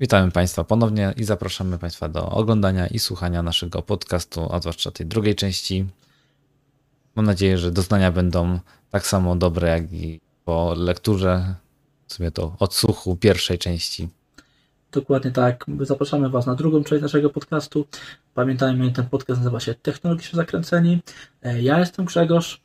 Witamy Państwa ponownie i zapraszamy Państwa do oglądania i słuchania naszego podcastu, a zwłaszcza tej drugiej części. Mam nadzieję, że doznania będą tak samo dobre, jak i po lekturze, w sumie to odsłuchu pierwszej części. Dokładnie tak. Zapraszamy Was na drugą część naszego podcastu. Pamiętajmy, ten podcast nazywa się Technologicznie Zakręceni. E, Ja jestem Grzegorz.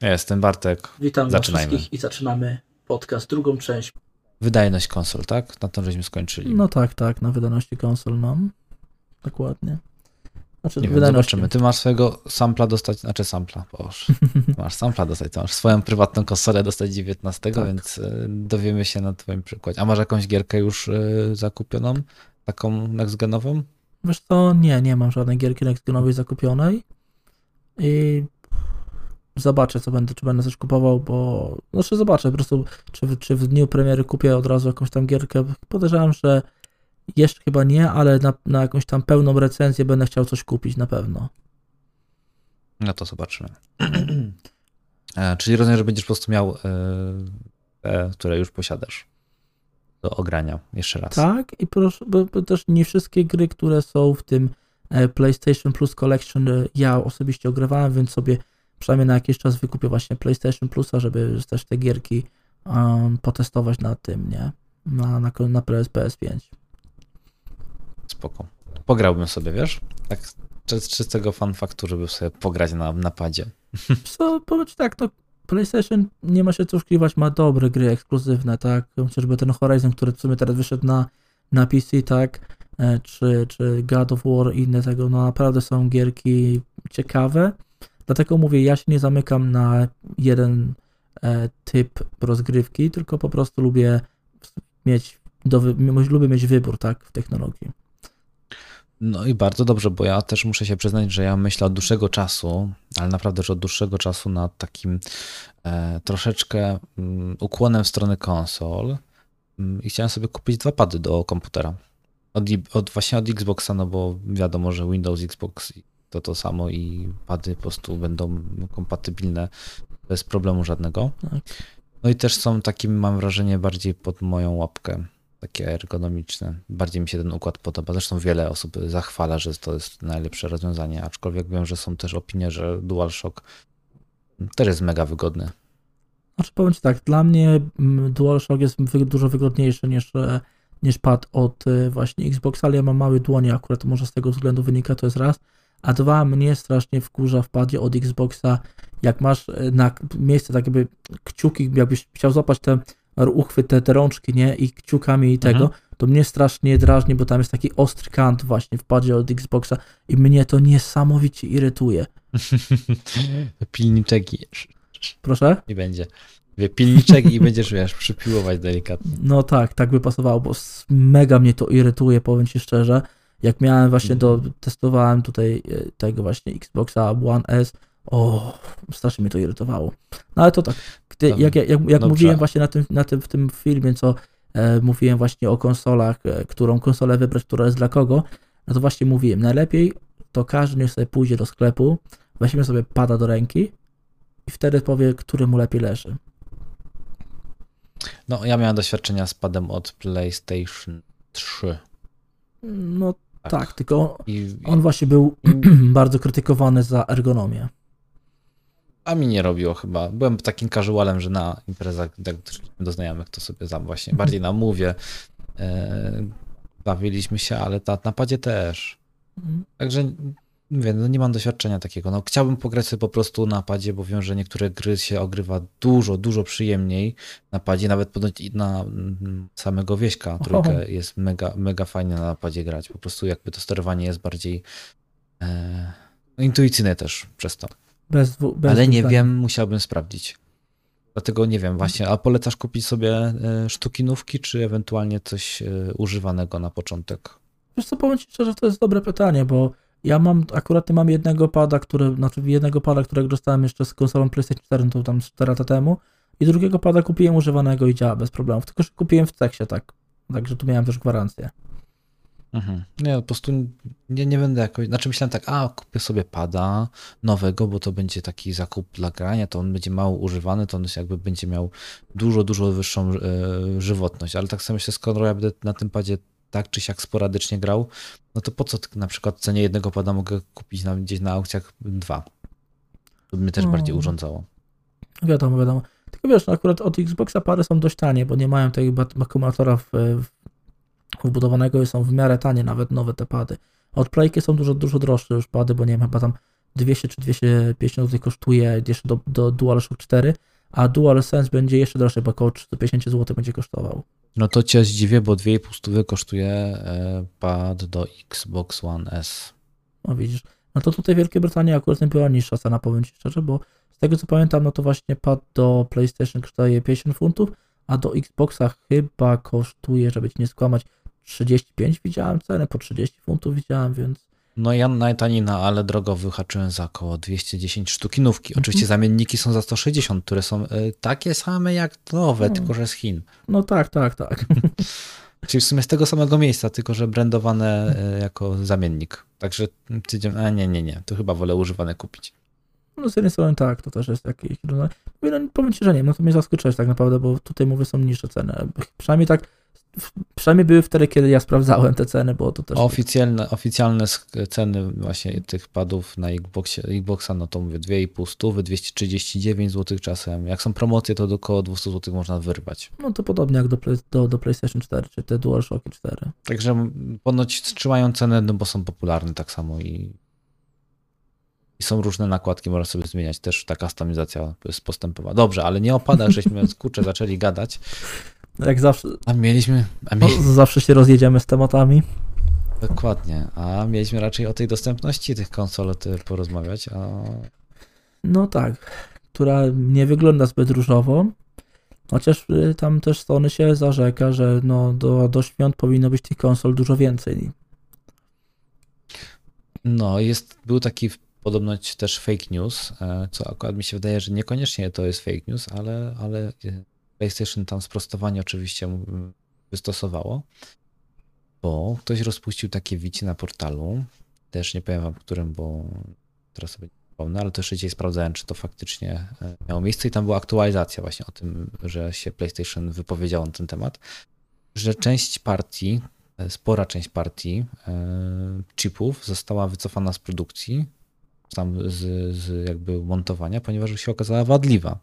Ja jestem Bartek. Witam Zaczynajmy. wszystkich i zaczynamy podcast, drugą część. Wydajność konsol, tak? Na tym żeśmy skończyli. No tak, tak, na wydajności konsol mam. Dokładnie. Znaczy, Nie wiem, zobaczymy. Ty masz swojego sampla dostać, znaczy sampla, boż. Masz sampla dostać, to masz swoją prywatną konsolę dostać 19, Tak. więc y, dowiemy się na twoim przykładzie. A masz jakąś gierkę już y, zakupioną? Taką next-genową? Wiesz co, nie, nie mam żadnej gierki next-genowej zakupionej i zobaczę, co będę, czy będę coś kupował, bo, znaczy zobaczę po prostu, czy, w- czy w dniu premiery kupię od razu jakąś tam gierkę. Podejrzewam, że jeszcze chyba nie, ale na, na jakąś tam pełną recenzję będę chciał coś kupić na pewno. No to zobaczymy. E, Czyli rozumiem, że będziesz po prostu miał te, które już posiadasz do ogrania jeszcze raz. Tak, i proszę, bo, bo też nie wszystkie gry, które są w tym e, PlayStation Plus Collection e, ja osobiście ogrywałem, więc sobie przynajmniej na jakiś czas wykupię właśnie PlayStation Plusa, żeby też te gierki um, potestować na tym, nie? Na, na, na PS, PS5. Spoko. Pograłbym sobie, wiesz? Tak z czystego fan faktu, żeby sobie pograć na napadzie. Co, powiem ci tak, no PlayStation nie ma się co ukrywać, ma dobre gry ekskluzywne, tak? Chociażby ten Horizon, który w sumie teraz wyszedł na, na PC, tak? E, Czy, czy God of War i inne tego, no naprawdę są gierki ciekawe. Dlatego mówię, ja się nie zamykam na jeden e, typ rozgrywki, tylko po prostu lubię mieć, do, lubię mieć wybór, tak? W technologii. No i bardzo dobrze, bo ja też muszę się przyznać, że ja myślę od dłuższego czasu, ale naprawdę już od dłuższego czasu nad takim e, troszeczkę mm, ukłonem w stronę konsol mm, i chciałem sobie kupić dwa pady do komputera. Od, od właśnie od Xboxa, no bo wiadomo, że Windows, Xbox to to samo i pady po prostu będą kompatybilne bez problemu żadnego. Tak. No i też są takim, mam wrażenie, bardziej pod moją łapkę takie ergonomiczne. Bardziej mi się ten układ podoba. Zresztą wiele osób zachwala, że to jest najlepsze rozwiązanie, aczkolwiek wiem, że są też opinie, że DualShock też jest mega wygodny. Znaczy powiem Ci tak, dla mnie mm, DualShock jest dużo wygodniejszy niż, e, niż pad od e, właśnie Xboxa, ale ja mam mały dłonie akurat, może z tego względu wynika, to jest raz. A dwa, mnie strasznie wkurza w padzie od Xboxa, jak masz e, na miejsce tak jakby kciuki, jakbyś chciał złapać te uchwyt, te, te rączki, nie, i kciukami i tego, Mhm. to mnie strasznie drażni, bo tam jest taki ostry kant właśnie w padzie od Xboxa i mnie to niesamowicie irytuje. Pilniczek Proszę? nie będzie. Wie, Pilniczek i będziesz, wiesz, przypiłować delikatnie. No tak, tak by pasowało, bo mega mnie to irytuje, powiem Ci szczerze. Jak miałem właśnie do, testowałem tutaj e, tego właśnie Xboxa One S, o, strasznie mnie to irytowało. No ale to tak, gdy, jak, jak, jak mówiłem właśnie na tym, na tym, w tym filmie, co e, mówiłem właśnie o konsolach, e, którą konsolę wybrać, która jest dla kogo, no to właśnie mówiłem, najlepiej to każdy niech sobie pójdzie do sklepu, weźmie sobie pada do ręki i wtedy powie, który mu lepiej leży. No, ja miałem doświadczenia z padem od PlayStation 3. No tak, tylko I, On właśnie był bardzo krytykowany za ergonomię. a mi nie robiło chyba. Byłem takim casualem, że na imprezach, do znajomych, to sobie tam właśnie bardziej na mówię e, bawiliśmy się, ale ta, na padzie też. Także mówię, no nie mam doświadczenia takiego. No, chciałbym pograć sobie po prostu na padzie, bo wiem, że niektóre gry się ogrywa dużo, dużo przyjemniej na padzie, nawet ponoć na mm, samego wieśka trójkę jest mega, mega fajnie na napadzie grać. Po prostu jakby to sterowanie jest bardziej e, no, intuicyjne też przez to. Bez, bez Ale nie wiem, musiałbym sprawdzić. Dlatego nie wiem właśnie, a polecasz kupić sobie e, sztuki nówki, czy ewentualnie coś e, używanego na początek? Wiesz co, powiem Ci szczerze, to jest dobre pytanie, bo ja mam, akurat mam jednego pada, który, znaczy jednego pada, którego dostałem jeszcze z konsolą PlayStation 4, to tam 4 lata temu i drugiego pada kupiłem używanego i działa bez problemów, tylko że kupiłem w Teksie, tak, także tu miałem też gwarancję. Mhm. Nie, po prostu nie, nie będę jakoś. Znaczy myślałem tak, a kupię sobie pada nowego, bo to będzie taki zakup dla grania, to on będzie mało używany, to on jakby będzie miał dużo, dużo wyższą e, żywotność. Ale tak sobie myślę, skoro ja będę na tym padzie tak czy siak sporadycznie grał, no to po co na przykład cenie jednego pada mogę kupić na, gdzieś na aukcjach dwa? To by mnie też No. bardziej urządzało. Wiadomo, wiadomo. Tylko wiesz, no akurat od Xboxa pary są dość tanie, bo nie mają tego akumulatora w, wbudowanego i są w miarę tanie nawet nowe te pady. Od Playki są dużo, dużo droższe już pady, bo nie wiem, chyba tam 200 czy 250 zł kosztuje jeszcze do, do DualShock 4, a DualSense będzie jeszcze droższy, bo około 350 zł będzie kosztował. No to cię zdziwię, bo 2,5 stówy kosztuje e, pad do Xbox One S. No widzisz, no to tutaj Wielkiej Brytanii akurat nie była niższa cena, powiem Ci szczerze, bo z tego co pamiętam, no to właśnie pad do PlayStation kosztuje 50 funtów, a do Xboxa chyba kosztuje, żeby Ci nie skłamać, 35 widziałem cenę, po 30 funtów widziałem, więc No ja najtaniej na ale drogo wyhaczyłem za około 210 sztukinówki. Mhm. Oczywiście zamienniki są za 160, które są e, takie same jak nowe, Hmm. tylko że z Chin. no tak, tak, tak. Czyli w sumie z tego samego miejsca, tylko że brandowane e, jako zamiennik. Także tydzień, a nie, nie, nie, to chyba wolę używane kupić. No z jednej strony tak, to też jest jakiś, no, no, powiem Ci, że nie, no to mnie zaskoczyłeś tak naprawdę, bo tutaj mówię, są niższe ceny. Przynajmniej tak, przynajmniej były wtedy, kiedy ja sprawdzałem te ceny, bo to też... Oficjalne, oficjalne ceny właśnie tych padów na Xboxie, Xboxa, no to mówię 2,5 stówy, 239 zł czasem. Jak są promocje, to do około 200 zł można wyrwać. No to podobnie jak do, do, do PlayStation 4, czy te DualShocki 4. Także ponoć trzymają cenę, no bo są popularne tak samo i, i są różne nakładki, można sobie zmieniać. Też ta kustomizacja jest postępowa. Dobrze, ale nie o padach, żeśmy kurczę zaczęli gadać. Jak zawsze, A mieliśmy, a no, mieli, zawsze się rozjedziemy z tematami. dokładnie, a mieliśmy raczej o tej dostępności tych konsol porozmawiać, a No tak, która nie wygląda zbyt różowo. Chociaż y, tam też Sony się zarzeka, że no do, do świąt powinno być tych konsol dużo więcej. No, jest, był taki podobno też fake news, e, co akurat mi się wydaje, że niekoniecznie to jest fake news, ale, ale PlayStation tam sprostowanie oczywiście wystosowało, bo ktoś rozpuścił takie wici na portalu, też nie powiem wam którym, bo teraz sobie nie przypomnę, ale jeszcze dzisiaj sprawdzałem, czy to faktycznie e, miało miejsce i tam była aktualizacja właśnie o tym, że się PlayStation wypowiedziało na ten temat, że część partii e, spora część partii e, chipów została wycofana z produkcji, tam z, z jakby montowania, ponieważ się okazała wadliwa.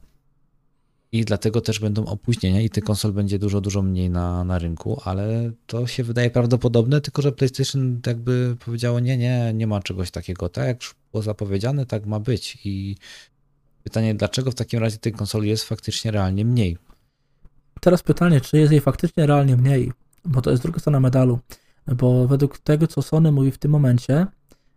I dlatego też będą opóźnienia i tych konsol będzie dużo, dużo mniej na, na rynku, ale to się wydaje prawdopodobne, tylko że PlayStation jakby powiedziało, nie, nie, nie ma czegoś takiego. Tak jak już było zapowiedziane, tak ma być. I pytanie, dlaczego w takim razie tych konsol jest faktycznie realnie mniej? Teraz pytanie, czy jest jej faktycznie realnie mniej? Bo to jest druga strona medalu. Bo według tego, co Sony mówi w tym momencie,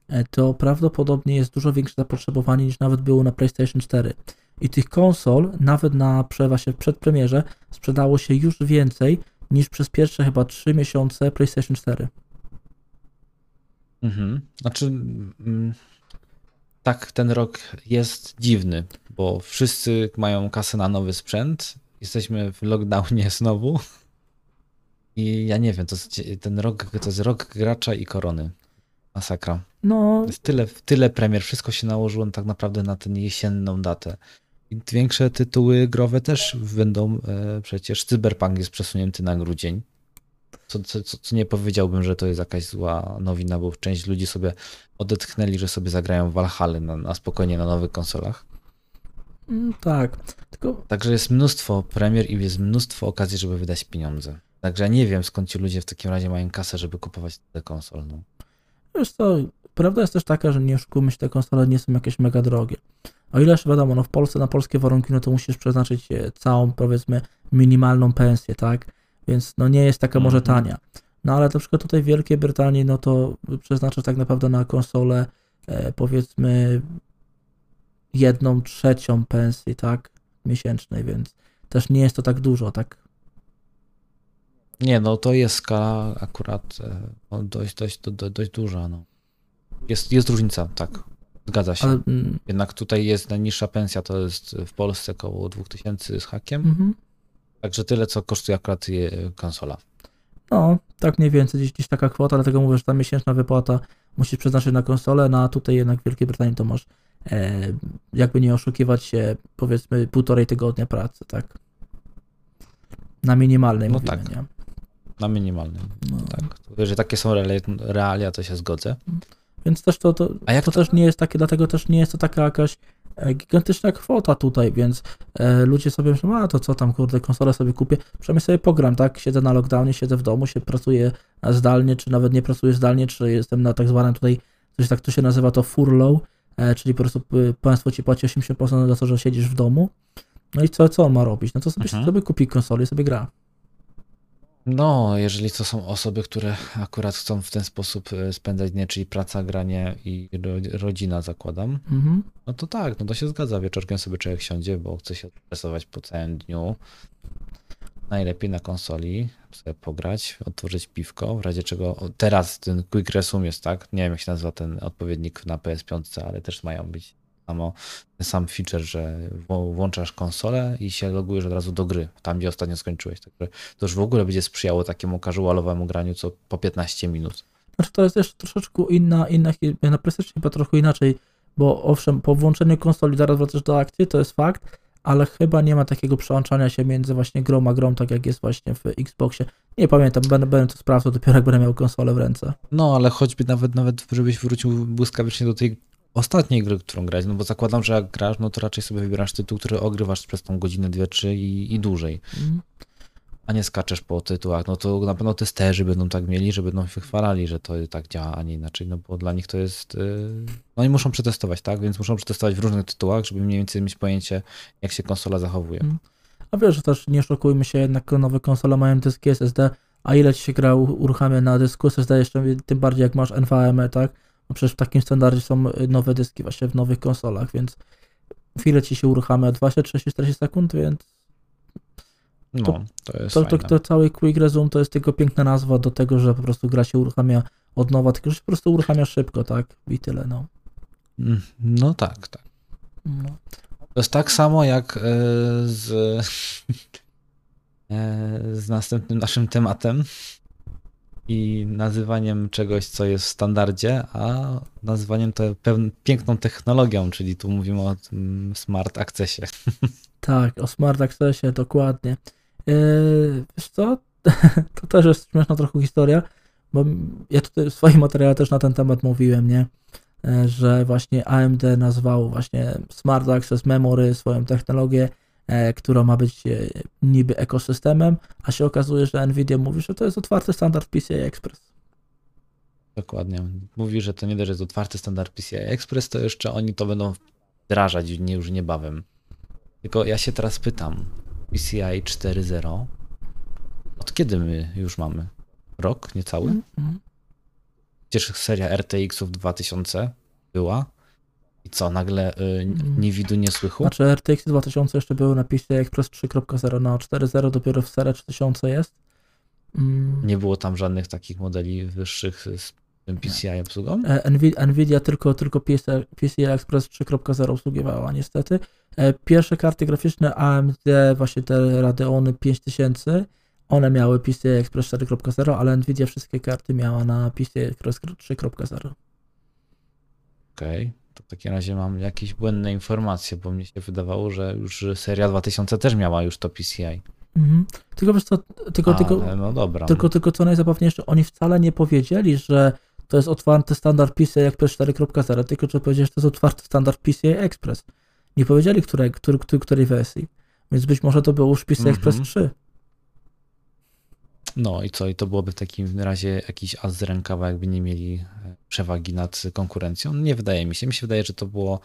e, to prawdopodobnie jest dużo większe zapotrzebowanie niż nawet było na PlayStation 4. I tych konsol, nawet na właśnie przedpremierze, sprzedało się już więcej niż przez pierwsze chyba 3 miesiące PlayStation 4. Mhm. Znaczy, mm, tak, ten rok jest dziwny, bo wszyscy mają kasę na nowy sprzęt. Jesteśmy w lockdownie znowu. I ja nie wiem, to jest, ten rok to jest rok gracza i korony. Masakra. No, Jest tyle, tyle premier, wszystko się nałożyło tak naprawdę na tę jesienną datę. Większe tytuły growe też będą, e, przecież Cyberpunk jest przesunięty na grudzień. Co, co, co, nie powiedziałbym, że to jest jakaś zła nowina, bo część ludzi sobie odetchnęli, że sobie zagrają Valhalla na, na spokojnie na nowych konsolach. mm, tak. Tylko Także jest mnóstwo premier i jest mnóstwo okazji, żeby wydać pieniądze. Także ja nie wiem, skąd ci ludzie w takim razie mają kasę, żeby kupować te konsol. No. Wiesz co, prawda jest też taka, że nie oszukujmy się, te konsole nie są jakieś mega drogie. O ileż wiadomo, no w Polsce na polskie warunki, no to musisz przeznaczyć e, całą, powiedzmy, minimalną pensję, tak? Więc no nie jest taka może Mhm. tania. No ale na przykład tutaj w Wielkiej Brytanii, no to przeznaczasz tak naprawdę na konsolę, e, powiedzmy, jedną trzecią pensji, tak? Miesięcznej, więc też nie jest to tak dużo, tak? Nie, no to jest skala akurat e, no, dość, dość, dość, dość duża. No. Jest, jest różnica, tak. Zgadza się. Ale, mm, Jednak tutaj jest najniższa pensja, to jest w Polsce około 2000 z hakiem. mhm. Także tyle, co kosztuje akurat je, konsola. No, tak mniej więcej, gdzieś, gdzieś taka kwota, dlatego mówię, że ta miesięczna wypłata musisz przeznaczyć na konsolę, no a tutaj jednak w Wielkiej Brytanii to masz e, jakby nie oszukiwać się, powiedzmy półtorej tygodnia pracy, tak? Na minimalnej No mówimy, tak. nie? Na minimalnym. No. Tak. Jeżeli takie są realia- realia, to się zgodzę. Więc też to, to, A jak to to- też nie jest takie, dlatego też nie jest to taka jakaś e, gigantyczna kwota tutaj, więc e, ludzie sobie myślą, a to co tam, kurde, konsolę sobie kupię, przynajmniej sobie pogram, tak, siedzę na lockdownie, siedzę w domu, się pracuję zdalnie, czy nawet nie pracuję zdalnie, czy jestem na tak zwanym tutaj, coś tak to się nazywa to furlough, e, czyli po prostu y, państwo ci płaci 80% za to, że siedzisz w domu, no i co, co on ma robić? No to sobie, Mhm. sobie kupi konsolę i sobie gra. No, jeżeli to są osoby, które akurat chcą w ten sposób e, spędzać dnie, czyli praca, granie i ro- rodzina, zakładam, Mhm. no to tak, no to się zgadza. Wieczorkiem sobie człowiek siądzie, bo chce się stresować po całym dniu. Najlepiej na konsoli sobie pograć, otworzyć piwko, w razie czego teraz ten Quick Resume jest, tak? Nie wiem jak się nazywa ten odpowiednik na PS5, ale też mają być samo, ten sam feature, że włączasz konsolę i się logujesz od razu do gry, tam gdzie ostatnio skończyłeś. Także to już w ogóle będzie sprzyjało takiemu casualowemu graniu co po 15 minut. Znaczy to jest jeszcze troszeczkę inna, inna na PlayStation chyba trochę inaczej, bo owszem, po włączeniu konsoli zaraz wracasz do akcji, to jest fakt, ale chyba nie ma takiego przełączania się między właśnie grą a grą, tak jak jest właśnie w Xboxie. Nie pamiętam, będę, będę to sprawdzał dopiero jak będę miał konsolę w ręce. No, ale choćby nawet, nawet żebyś wrócił błyskawicznie do tej ostatniej gry, którą grać, no bo zakładam, że jak grasz, no to raczej sobie wybierasz tytuł, który ogrywasz przez tą godzinę, dwie, trzy i, i dłużej, Mhm. a nie skaczesz po tytułach, no to na pewno testerzy będą tak mieli, że będą wychwalali, że to tak działa, a nie inaczej, no bo dla nich to jest, yy, no i muszą przetestować, tak, więc muszą przetestować w różnych tytułach, żeby mniej więcej mieć pojęcie, jak się konsola zachowuje. Mm. A wiesz, że też nie szokujmy się, jednak nowe konsole mają dyski SSD, a ile ci się gra uruchamia na dysku SSD, jeszcze tym bardziej jak masz NVMe, tak? No przecież w takim standardzie są y, nowe dyski właśnie w nowych konsolach, więc chwilę ci się uruchamia 20, 30, 40 sekund, więc No, To- to jest to, to, to cały Quick Resume to jest tylko piękna nazwa do tego, że po prostu gra się uruchamia od nowa, tylko że się po prostu uruchamia szybko, tak? I tyle, no. Mm, No tak, tak. no. To jest tak samo jak e, z, e, z następnym naszym tematem i nazywaniem czegoś, co jest w standardzie, a nazywaniem to piękną technologią, czyli tu mówimy o smart accessie. Tak, o Smart Accessie, dokładnie. Yy, wiesz co? to też jest śmieszna trochę historia, bo ja tutaj w swoim materiale też na ten temat mówiłem, nie? E, Że właśnie AMD nazwał właśnie Smart Access Memory swoją technologię, która ma być e, niby ekosystemem, a się okazuje, że Nvidia mówi, że to jest otwarty standard PCI Express. Dokładnie. Mówi, że to nie dość, że jest otwarty standard PCI Express, to jeszcze oni to będą wdrażać już niebawem. Tylko ja się teraz pytam, PCI 4.0, od kiedy my już mamy? Rok, niecały? Mhm. Przecież seria RTX-ów 2000 była. I co, nagle y, Mm. nie widu, nie słychu? Znaczy RTX 2000 jeszcze były na PCI Express 3.0, no 4.0 dopiero w serii 3000 jest. Mm. Nie było tam żadnych takich modeli wyższych z tym PCI obsługą? E, Nvi- Nvidia tylko, tylko PCI, PCI Express 3.0 obsługiwała niestety. E, Pierwsze karty graficzne AMD, właśnie te Radeony 5000, one miały PCI Express 4.0, ale Nvidia wszystkie karty miała na PCI Express 3.0. Okej, to w takim razie mam jakieś błędne informacje, bo mnie się wydawało, że już seria 2000 też miała już to PCI. Mhm. Tylko wiesz co, tylko, tylko, no dobra. tylko, tylko co najzabawniejsze, oni wcale nie powiedzieli, że to jest otwarty standard PCI Express 4.0, tylko że powiedzieli, że to jest otwarty standard PCI Express. Nie powiedzieli, które, który, który, której wersji. Więc być może to był już PCI Express Mhm. 3. No i co? I to byłoby w takim razie jakiś as z rękawa, jakby nie mieli e, przewagi nad konkurencją? Nie wydaje mi się. Mi się wydaje, że to było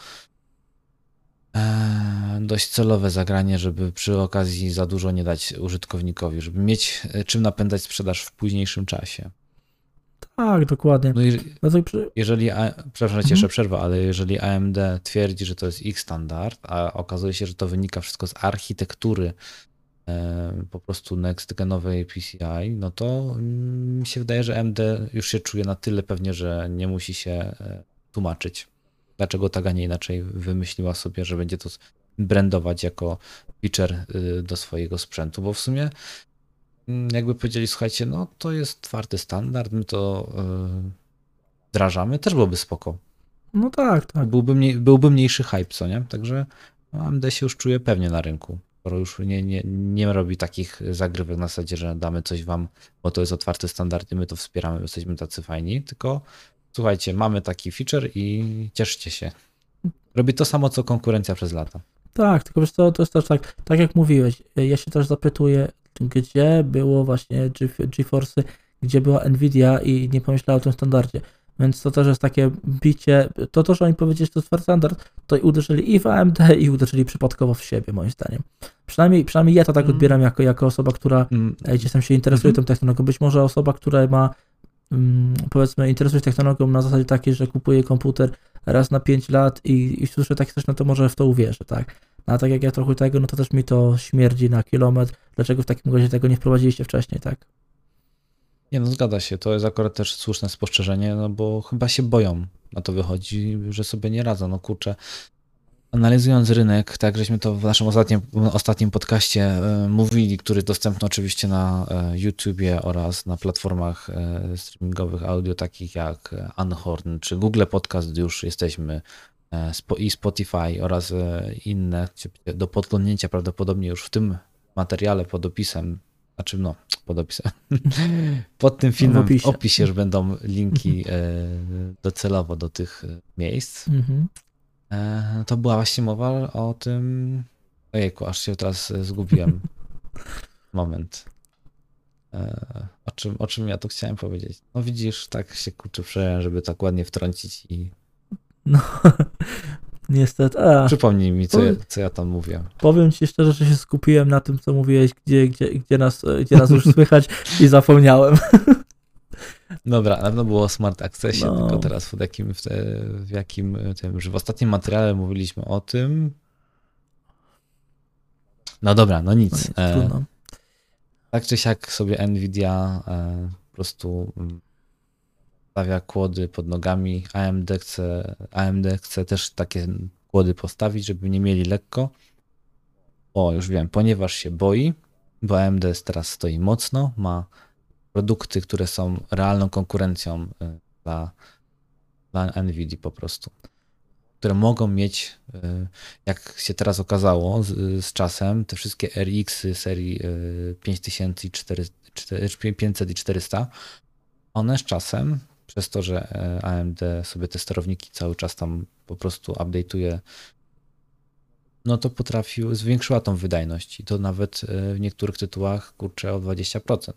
e, dość celowe zagranie, żeby przy okazji za dużo nie dać użytkownikowi, żeby mieć e, czym napędzać sprzedaż w późniejszym czasie. Tak, dokładnie. No przy... jeżeli, A- przepraszam, Mhm. jeszcze przerwę, ale jeżeli AMD twierdzi, że to jest ich standard, a okazuje się, że to wynika wszystko z architektury po prostu next-genowej PCI, no to mm, mi się wydaje, że AMD już się czuje na tyle pewnie, że nie musi się e, tłumaczyć, dlaczego tak, a nie inaczej wymyśliła sobie, że będzie to brandować jako feature y, do swojego sprzętu, bo w sumie mm, jakby powiedzieli, słuchajcie, no to jest twardy standard, my to yy, wdrażamy, też byłoby spoko. No tak, tak. Byłby, mniej, byłby mniejszy hype, co nie? Także no, AMD się już czuje pewnie na rynku. Skoro już nie, nie, nie robi takich zagrywek na zasadzie, że damy coś wam, bo to jest otwarty standard i my to wspieramy, jesteśmy tacy fajni, tylko słuchajcie, mamy taki feature i cieszcie się. Robi to samo, co konkurencja przez lata. Tak, tylko wiesz co, to jest też tak, tak jak mówiłeś, ja się też zapytuję, gdzie było właśnie GeForce, gdzie była Nvidia i nie pomyślała o tym standardzie. Więc to też jest takie bicie, to to, że oni powiedzieli, że to jest standard, to i uderzyli i w AMD i uderzyli przypadkowo w siebie, moim zdaniem. Przynajmniej, przynajmniej ja to tak mm. odbieram jako, jako osoba, która mm. gdzieś tam się interesuje mm -hmm. tą technologią. Być może osoba, która ma mm, powiedzmy interesuje się technologią na zasadzie takiej, że kupuje komputer raz na 5 lat i, i słyszę takie coś, no to może w to uwierzę, tak? No, a tak jak ja trochę tego, no to też mi to śmierdzi na kilometr. Dlaczego w takim razie tego nie wprowadziliście wcześniej, tak? Nie no, zgadza się. To jest akurat też słuszne spostrzeżenie, no bo chyba się boją. Na to wychodzi, że sobie nie radzą. No kurczę, analizując rynek, tak żeśmy to w naszym ostatnim, ostatnim podcaście e, mówili, który dostępny oczywiście na e, YouTubie oraz na platformach e, streamingowych audio takich jak Unhorn czy Google Podcast, już jesteśmy i Spotify oraz inne do podglądnięcia prawdopodobnie już w tym materiale pod opisem znaczy no, pod opisem. Pod tym filmem w opisie, opisie już będą linki e, docelowo do tych e, miejsc. Mhm. E, to była właśnie mowa o tym. Ojejku, aż się teraz zgubiłem. Moment. O czym, o czym ja tu chciałem powiedzieć? No widzisz, tak się kurczę przejąłem, żeby tak ładnie wtrącić i. No, Niestety. A, Przypomnij mi, co, ja, co ja tam mówię. Powiem ci szczerze, że się skupiłem na tym, co mówiłeś, gdzie, gdzie, gdzie, nas, gdzie nas już słychać i zapomniałem. Dobra, na pewno było o Smart Accessie, no. tylko teraz w jakim, w, te, w jakim tym, że w ostatnim materiale mówiliśmy o tym. No dobra, no nic. No nic e, tak czy siak sobie Nvidia e, po prostu mm, stawia kłody pod nogami. AMD chce, AMD chce też takie kłody postawić, żeby nie mieli lekko. O, już wiem, ponieważ się boi, bo AMD teraz stoi mocno, ma produkty, które są realną konkurencją y, dla, dla Nvidia po prostu. Które mogą mieć, y, jak się teraz okazało z, z czasem, te wszystkie RX serii 5400 i 400, one z czasem przez to, że e, AMD sobie te sterownniki cały czas tam po prostu update'uje, no to potrafił, zwiększyła tą wydajność i to nawet e, w niektórych tytułach kurczę o 20%.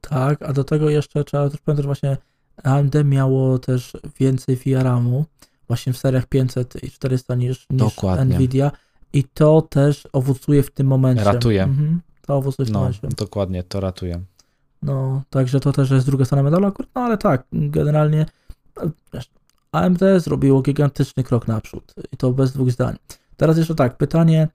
Tak, a do tego jeszcze trzeba też pamiętać, że właśnie AMD miało też więcej VRAMu właśnie w seriach 500 i 400 niż, niż Nvidia i to też owocuje w tym momencie. Ratuje. Mhm, to owocuje w tym no, momencie. Dokładnie, to ratuje. No, także to też jest druga strona medalu akurat, no ale tak, generalnie AMD zrobiło gigantyczny krok naprzód i to bez dwóch zdań. Teraz jeszcze tak, pytanie,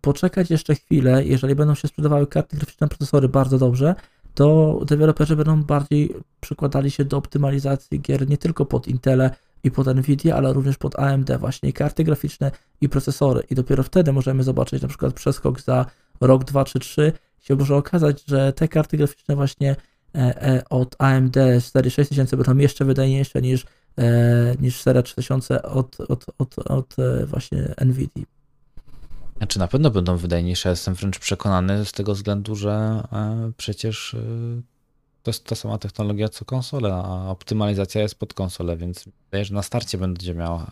poczekać jeszcze chwilę, jeżeli będą się sprzedawały karty graficzne, procesory bardzo dobrze, to deweloperzy będą bardziej przykładali się do optymalizacji gier nie tylko pod Intel i pod Nvidia, ale również pod AMD właśnie karty graficzne i procesory i dopiero wtedy możemy zobaczyć na przykład przeskok za rok, dwa czy trzy się może okazać, że te karty graficzne właśnie e, e, od AMD serii 6000 będą jeszcze wydajniejsze niż, e, niż seria 3000 od, od, od, od właśnie NVIDIA. Znaczy na pewno będą wydajniejsze, jestem wręcz przekonany z tego względu, że przecież to jest ta sama technologia co konsole, a optymalizacja jest pod konsolę, więc wydaje, że na starcie będzie miała,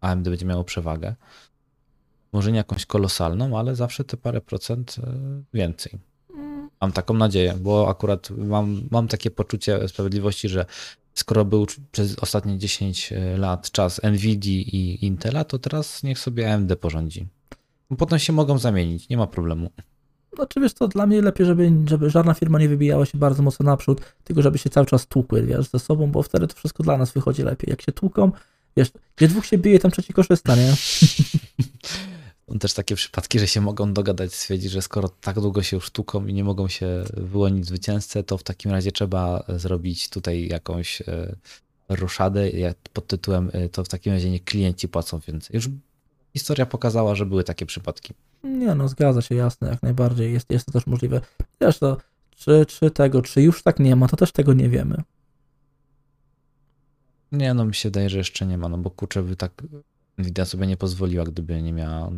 AMD będzie miało przewagę. Może nie jakąś kolosalną, ale zawsze te parę procent e, więcej. Mam taką nadzieję, bo akurat mam, mam takie poczucie sprawiedliwości, że skoro był przez ostatnie 10 e, lat czas Nvidia i Intela, to teraz niech sobie AMD porządzi. Potem się mogą zamienić, nie ma problemu. Znaczy wiesz to dla mnie lepiej, żeby, żeby żadna firma nie wybijała się bardzo mocno naprzód, tylko żeby się cały czas tłukły, wiesz, ze sobą, bo wtedy to wszystko dla nas wychodzi lepiej. Jak się tłuką, wiesz, gdzie dwóch się bije, tam trzeci korzysta, nie? Są też takie przypadki, że się mogą dogadać, stwierdzić, że skoro tak długo się już tuką i nie mogą się wyłonić zwycięzcę, to w takim razie trzeba zrobić tutaj jakąś e, ruszadę pod tytułem e, to w takim razie nie klienci płacą więcej. Już historia pokazała, że były takie przypadki. Nie no, zgadza się, jasne, jak najbardziej. Jest, jest to też możliwe. Wiesz, to czy, czy tego, czy już tak nie ma, to też tego nie wiemy. Nie, no mi się wydaje, że jeszcze nie ma, no bo kurczę by tak Nvidia sobie nie pozwoliła, gdyby nie miała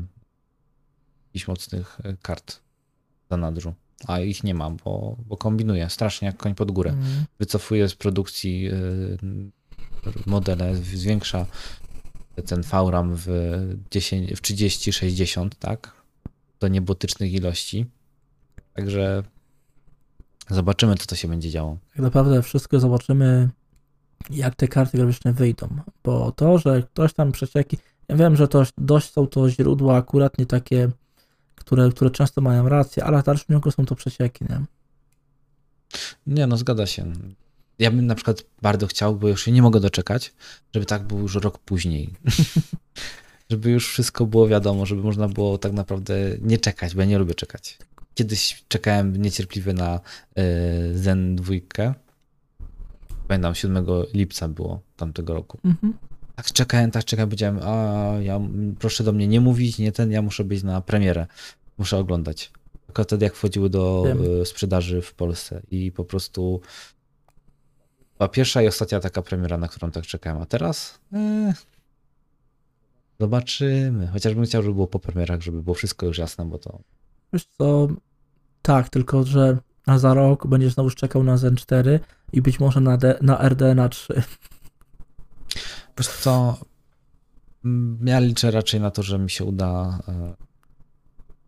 jakichś mocnych e, kart za nadrzu. A ich nie ma, bo, bo kombinuje strasznie jak koń pod górę. Mm. Wycofuje z produkcji y, modele, zwiększa ten VRAM w, 10, w 30-60, tak? Do niebotycznych ilości. Także zobaczymy, co to się będzie działo. Tak naprawdę wszystko zobaczymy, jak te karty graficzne wyjdą. Bo to, że ktoś tam przecieki. Ja wiem, że to dość są to źródła akurat nie takie, które, które często mają rację, ale w dalszym ciągu są to przecieki, nie? Nie, no zgadza się. Ja bym na przykład bardzo chciał, bo już się nie mogę doczekać, żeby tak był już rok później. żeby już wszystko było wiadomo, żeby można było tak naprawdę nie czekać, bo ja nie lubię czekać. Kiedyś czekałem niecierpliwie na y, Zen 2. Pamiętam, 7 lipca było tamtego roku. Mhm. Tak czekałem, tak czekałem, powiedziałem, a ja proszę do mnie nie mówić, nie ten, ja muszę być na premierę. Muszę oglądać. Tylko wtedy jak wchodziły do Wiem. y, sprzedaży w Polsce i po prostu była pierwsza i ostatnia taka premiera, na którą tak czekałem. A teraz e, zobaczymy. Chociażbym chciał, żeby było po premierach, żeby było wszystko już jasne, bo to Wiesz co, tak, tylko że za rok będziesz znowu czekał na Zen 4 i być może na, D, na RDNA 3. Wiesz co, ja liczę raczej na to, że mi się uda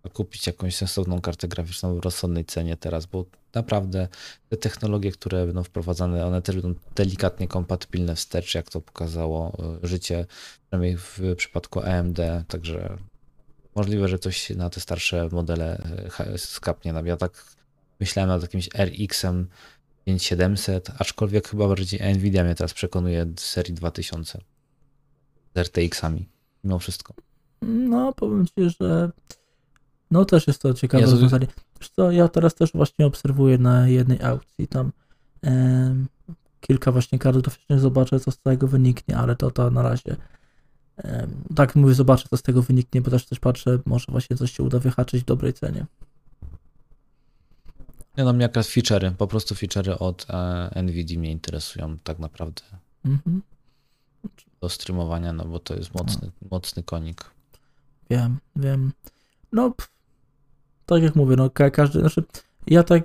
e, kupić jakąś sensowną kartę graficzną w rozsądnej cenie teraz, bo naprawdę te technologie, które będą wprowadzane, one też będą delikatnie kompatybilne wstecz, jak to pokazało e, życie, przynajmniej w przypadku AMD, także możliwe, że coś na te starsze modele e, skapnie. Ja tak myślałem nad jakimś RX-em 5700, aczkolwiek chyba bardziej Nvidia mnie teraz przekonuje z serii 2000 z RTX-ami, mimo wszystko. No, powiem ci, że no też jest to ciekawe Jezu. rozwiązanie. Wiesz co, ja teraz też właśnie obserwuję na jednej aukcji tam em, kilka właśnie kart graficznych, zobaczę co z tego wyniknie, ale to, to na razie em, tak mówię, zobaczę co z tego wyniknie, bo też też patrzę, może właśnie coś się uda wyhaczyć w dobrej cenie. Nie no, mnie akurat feature'y, po prostu feature'y od e, NVIDIA mnie interesują tak naprawdę Mhm. do streamowania, no bo to jest mocny, mocny konik. Wiem, wiem. No, pff, tak jak mówię, no ka- każdy, znaczy ja tak,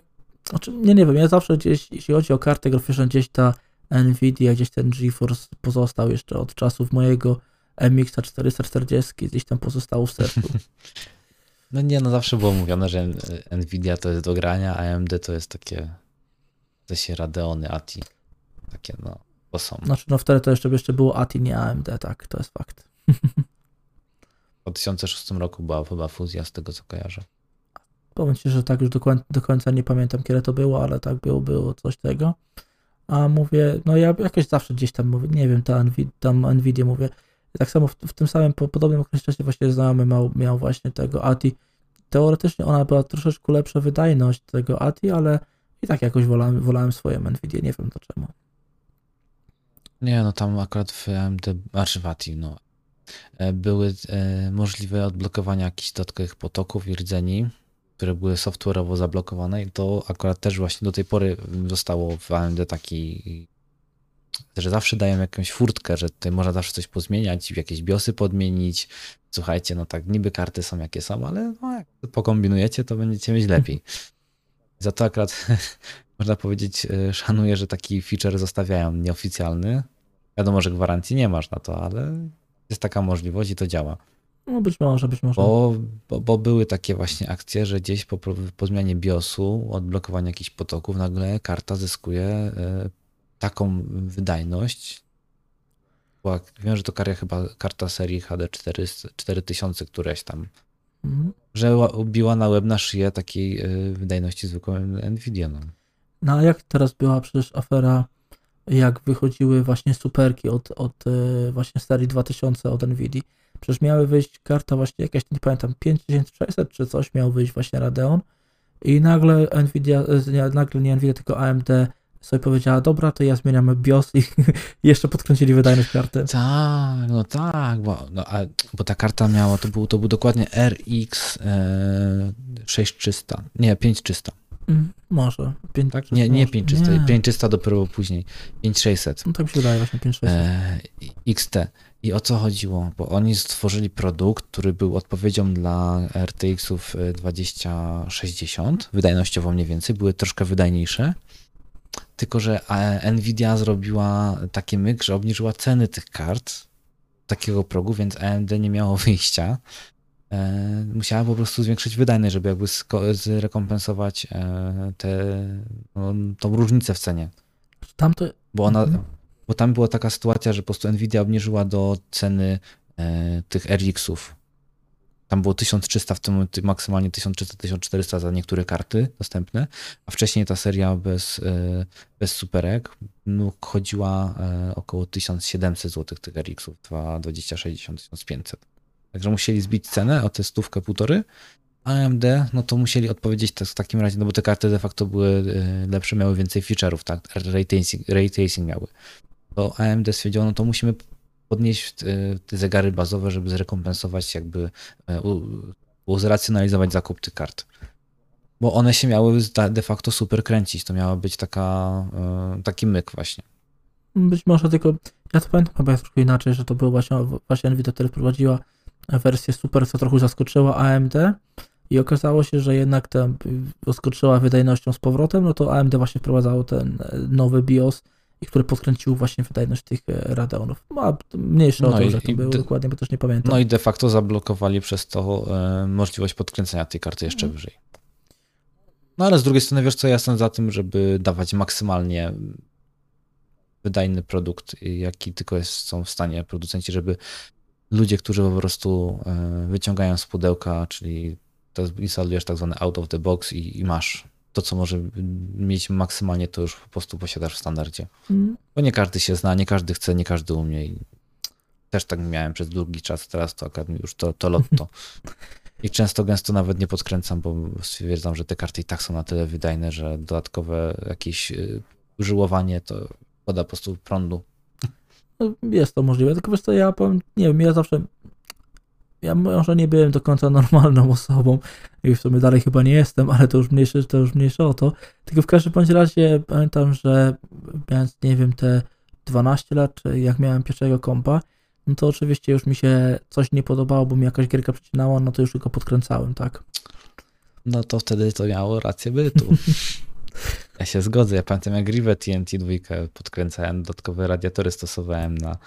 znaczy, nie, nie wiem, ja zawsze gdzieś, jeśli chodzi o kartę graficzną, gdzieś ta Nvidia, gdzieś ten GeForce pozostał jeszcze od czasów mojego MX 440, gdzieś tam pozostało w sercu. No nie, no zawsze było mówione, że Nvidia to jest do grania, a AMD to jest takie, to się Radeony, ATI, takie no, to są. Znaczy, no wtedy to jeszcze, jeszcze było ATI, nie AMD, tak, to jest fakt. W 2006 roku była chyba fuzja z tego, co kojarzę. Powiem Ci, że tak już do, koń- do końca nie pamiętam, kiedy to było, ale tak było, było coś tego. A mówię, no ja jakoś zawsze gdzieś tam mówię, nie wiem, ta Nvidia, tam Nvidia mówię, tak samo w, w tym samym, po podobnym okresie właśnie znajomy miał, miał właśnie tego ATI. Teoretycznie ona była troszeczkę lepsza wydajność tego ATI, ale i tak jakoś wolałem, wolałem swoją Nvidia, nie wiem dlaczego. Nie, no tam akurat w AMD, znaczy w ATI, no, e, były e, możliwe odblokowania jakichś dodatkowych potoków i rdzeni, które były software'owo zablokowane i to akurat też właśnie do tej pory zostało w AMD taki, że zawsze dają jakąś furtkę, że tutaj można zawsze coś pozmieniać, jakieś biosy podmienić. Słuchajcie, no tak niby karty są jakie są, ale no jak pokombinujecie, to będziecie mieć lepiej. Za to akurat można powiedzieć, e, szanuję, że taki feature zostawiają nieoficjalny. Wiadomo, że gwarancji nie masz na to, ale jest taka możliwość i to działa. No być może, być może. Bo, bo, bo były takie właśnie akcje, że gdzieś po, po zmianie BIOSu, odblokowaniu jakichś potoków, nagle karta zyskuje e, taką wydajność. Była, wiem, że to karta chyba karta serii HD 400 4000 któreś tam, Mhm. że ła- ubiła na łeb na szyję takiej e, wydajności zwykłej Nvidia. No. No a jak teraz była przecież afera, jak wychodziły właśnie superki od, od e, właśnie serii 2000 od Nvidia. Przecież miały wyjść karta właśnie jakaś, nie pamiętam, 5600 czy coś miał wyjść właśnie Radeon i nagle Nvidia, nie, nagle nie Nvidia, tylko AMD sobie powiedziała, dobra, to ja zmieniamy BIOS i jeszcze podkręcili wydajność karty. Tak, no tak, bo, no, a, bo ta karta miała, to był, to był dokładnie RX e, 6300, nie, 5300. Mm, może. Pięć, Tak? Nie, nie może. 5300, Nie. 5300 dopiero później. 5600. No tak mi się wydaje, właśnie 5-600. E, XT. I o co chodziło? Bo oni stworzyli produkt, który był odpowiedzią dla RTX-ów e, 2060, wydajnościowo mniej więcej, były troszkę wydajniejsze. Tylko, że e, Nvidia zrobiła taki myk, że obniżyła ceny tych kart takiego progu, więc AMD nie miało wyjścia. E, musiała po prostu zwiększyć wydajność, żeby jakby zrekompensować e, te, no, tą różnicę w cenie. Tamto, Bo ona, Mhm. bo tam była taka sytuacja, że po prostu Nvidia obniżyła do ceny tych RX-ów. Tam było 1300, w tym momencie maksymalnie 1300-1400 za niektóre karty dostępne, a wcześniej ta seria bez, e, bez superek no, chodziła e, około 1700 zł tych RX-ów, 2060, 1500. Także musieli zbić cenę o tę stówkę, półtory, AMD, no to musieli odpowiedzieć tak- w takim razie, no bo te karty de facto były e, lepsze, miały więcej feature'ów, tak, ray tracing, ray tracing miały. To AMD stwierdziło, no to musimy podnieść e, te zegary bazowe, żeby zrekompensować jakby, e, uzracjonalizować zakup tych kart. Bo one się miały de facto super kręcić, to miała być taka, e, taki myk właśnie. Być może tylko, ja to pamiętam chyba troszkę inaczej, że to było właśnie, właśnie Nvidia, która wprowadziła wersję Super, co trochę zaskoczyła AMD i okazało się, że jednak tam zaskoczyła wydajnością z powrotem, no to AMD właśnie wprowadzało ten nowy BIOS, i który podkręcił właśnie wydajność tych e, Radeonów. Ma mniejsze No że to i było d- dokładnie, bo też nie pamiętam. No i de facto zablokowali przez to e, możliwość podkręcenia tej karty jeszcze wyżej. No ale z drugiej strony, wiesz co, ja jestem za tym, żeby dawać maksymalnie wydajny produkt, jaki tylko jest, są w stanie producenci, żeby ludzie, którzy po prostu e, wyciągają z pudełka, czyli instalujesz tak zwany out of the box i, i masz to, co może mieć maksymalnie, to już po prostu posiadasz w standardzie. Mm, Bo nie każdy się zna, nie każdy chce, nie każdy umie. I też tak miałem przez długi czas, teraz to już to, to lotto. I często gęsto nawet nie podkręcam, bo stwierdzam, że te karty i tak są na tyle wydajne, że dodatkowe jakieś y, żyłowanie to poda po prostu prądu. No, jest to możliwe, tylko wiesz co, ja powiem, nie wiem, ja zawsze, ja może nie byłem do końca normalną osobą i w sumie dalej chyba nie jestem, ale to już mniejsze, to już mniejsze o to, tylko w każdym bądź razie pamiętam, że mając, nie wiem, te 12 lat, czy jak miałem pierwszego kompa, no to oczywiście już mi się coś nie podobało, bo mi jakaś gierka przecinała, no to już go podkręcałem, tak. No to wtedy to miało rację bytu. Ja się zgodzę. Ja pamiętam jak Rivet TNT 2 podkręcałem, dodatkowe radiatory stosowałem na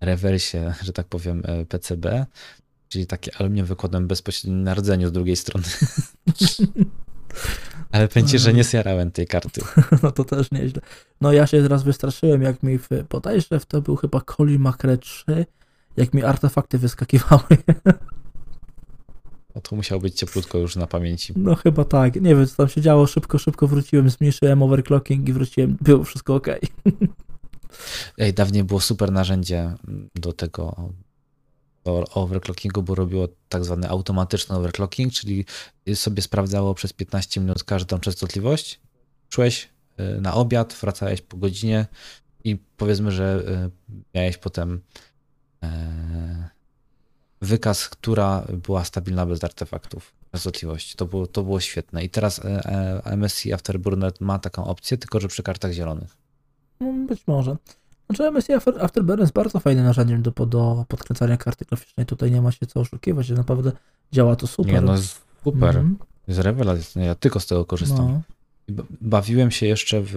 rewersie, że tak powiem, e, PCB, czyli takie aluminium wykładem bezpośrednio na rdzeniu z drugiej strony. Ale pęcie, że nie zjarałem tej karty. No to też nieźle. No ja się teraz wystraszyłem, jak mi w, bodajże w to był chyba Colin McRae 3, jak mi artefakty wyskakiwały. No to musiało być cieplutko już na pamięci. No chyba tak. Nie wiem, co tam się działo. Szybko, szybko wróciłem, zmniejszyłem overclocking i wróciłem. Było wszystko ok. Ej, dawniej było super narzędzie do tego do overclockingu, bo robiło tak zwany automatyczny overclocking, czyli sobie sprawdzało przez 15 minut każdą częstotliwość. Szłeś y, na obiad, wracałeś po godzinie i powiedzmy, że y, miałeś potem e, wykaz, która była stabilna bez artefaktów częstotliwości. To było, to było świetne. I teraz e, e, MSI Afterburner ma taką opcję, tylko że przy kartach zielonych. No, być może. Znaczy MSI After- Afterburner jest bardzo fajnym narzędziem do, do podkręcania karty graficznej. Tutaj nie ma się co oszukiwać, że naprawdę działa to super. Nie, no super. Mhm. Jest rewelacyjne. Ja tylko z tego korzystam. No. Bawiłem się jeszcze w.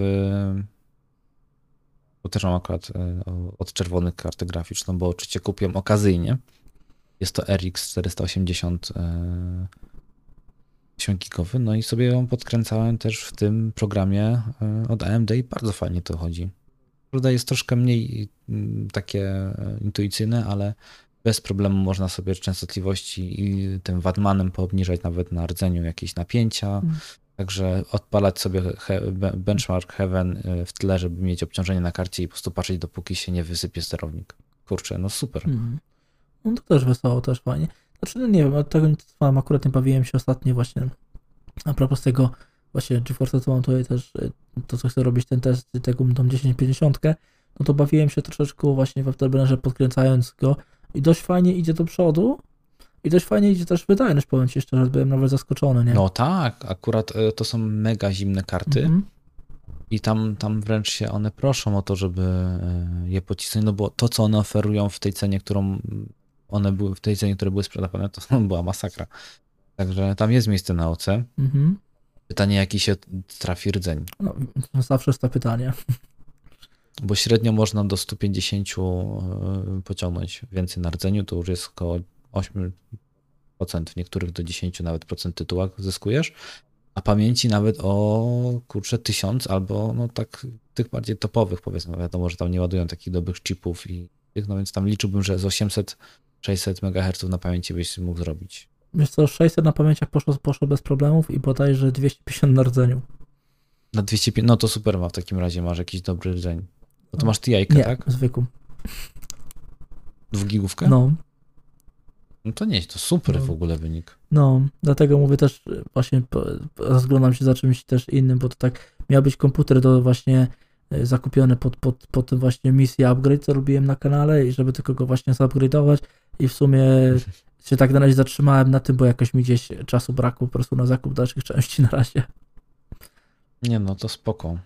Bo też mam akurat e, od czerwonych kartę graficzną, bo oczywiście kupiłem okazyjnie. Jest to RX 480 e, 8 gigowy, no i sobie ją podkręcałem też w tym programie e, od AMD i bardzo fajnie to chodzi. Prawda jest troszkę mniej mm, takie e, intuicyjne, ale bez problemu można sobie częstotliwości i tym wadmanem poobniżać nawet na rdzeniu jakieś napięcia. Mm. Także odpalać sobie he, be- benchmark Heaven y, w tle, żeby mieć obciążenie na karcie i po prostu patrzeć, dopóki się nie wysypie sterownik. Kurczę, no super. Mhm. No to też wesoło, też fajnie. Znaczy, no nie wiem, od tego nic mam, akurat nie bawiłem się ostatnio właśnie a propos tego właśnie GeForce, to mam tutaj też y, to, co chcę robić, ten test tego tą 1050, no to bawiłem się troszeczkę właśnie w Afterburnerze podkręcając go i dość fajnie idzie do przodu I dość fajnie idzie też wydajność, powiem ci szczerze, byłem nawet zaskoczony, nie? No tak, akurat e, to są mega zimne karty Mhm. i tam, tam wręcz się one proszą o to, żeby e, je pocisnąć, no bo to, co one oferują w tej cenie, którą one były, w tej cenie, które były sprzedawane, to była masakra. Także tam jest miejsce na OC. Mhm. Pytanie, jaki się trafi rdzeń. No, zawsze jest to pytanie. Bo średnio można do 150 e, pociągnąć więcej na rdzeniu, to już jest około 8%, w niektórych do 10 nawet procent tytułach zyskujesz, a pamięci nawet o kurczę 1000 albo no tak tych bardziej topowych powiedzmy, wiadomo, że tam nie ładują takich dobrych chipów i tych, no więc tam liczyłbym, że z 800 600 MHz na pamięci byś mógł zrobić. Wiesz co, 600 na pamięciach poszło, poszło bez problemów i bodajże 250 na rdzeniu. Na 205, no to super ma w takim razie, masz jakiś dobry rdzeń. No to No. masz ty jajkę, Nie, tak? zwykłą. Dwugigówkę? No, No to nie, to super No. w ogóle wynik. no, dlatego mówię też, y, właśnie rozglądam się za czymś też innym, bo to tak miał być komputer do właśnie zakupiony pod, pod, pod tym właśnie misję upgrade, co robiłem na kanale i żeby tylko go właśnie zupgrade'ować i w sumie się tak na razie zatrzymałem na tym, bo jakoś mi gdzieś czasu brakło po prostu na zakup dalszych części na razie. Nie no, to spoko.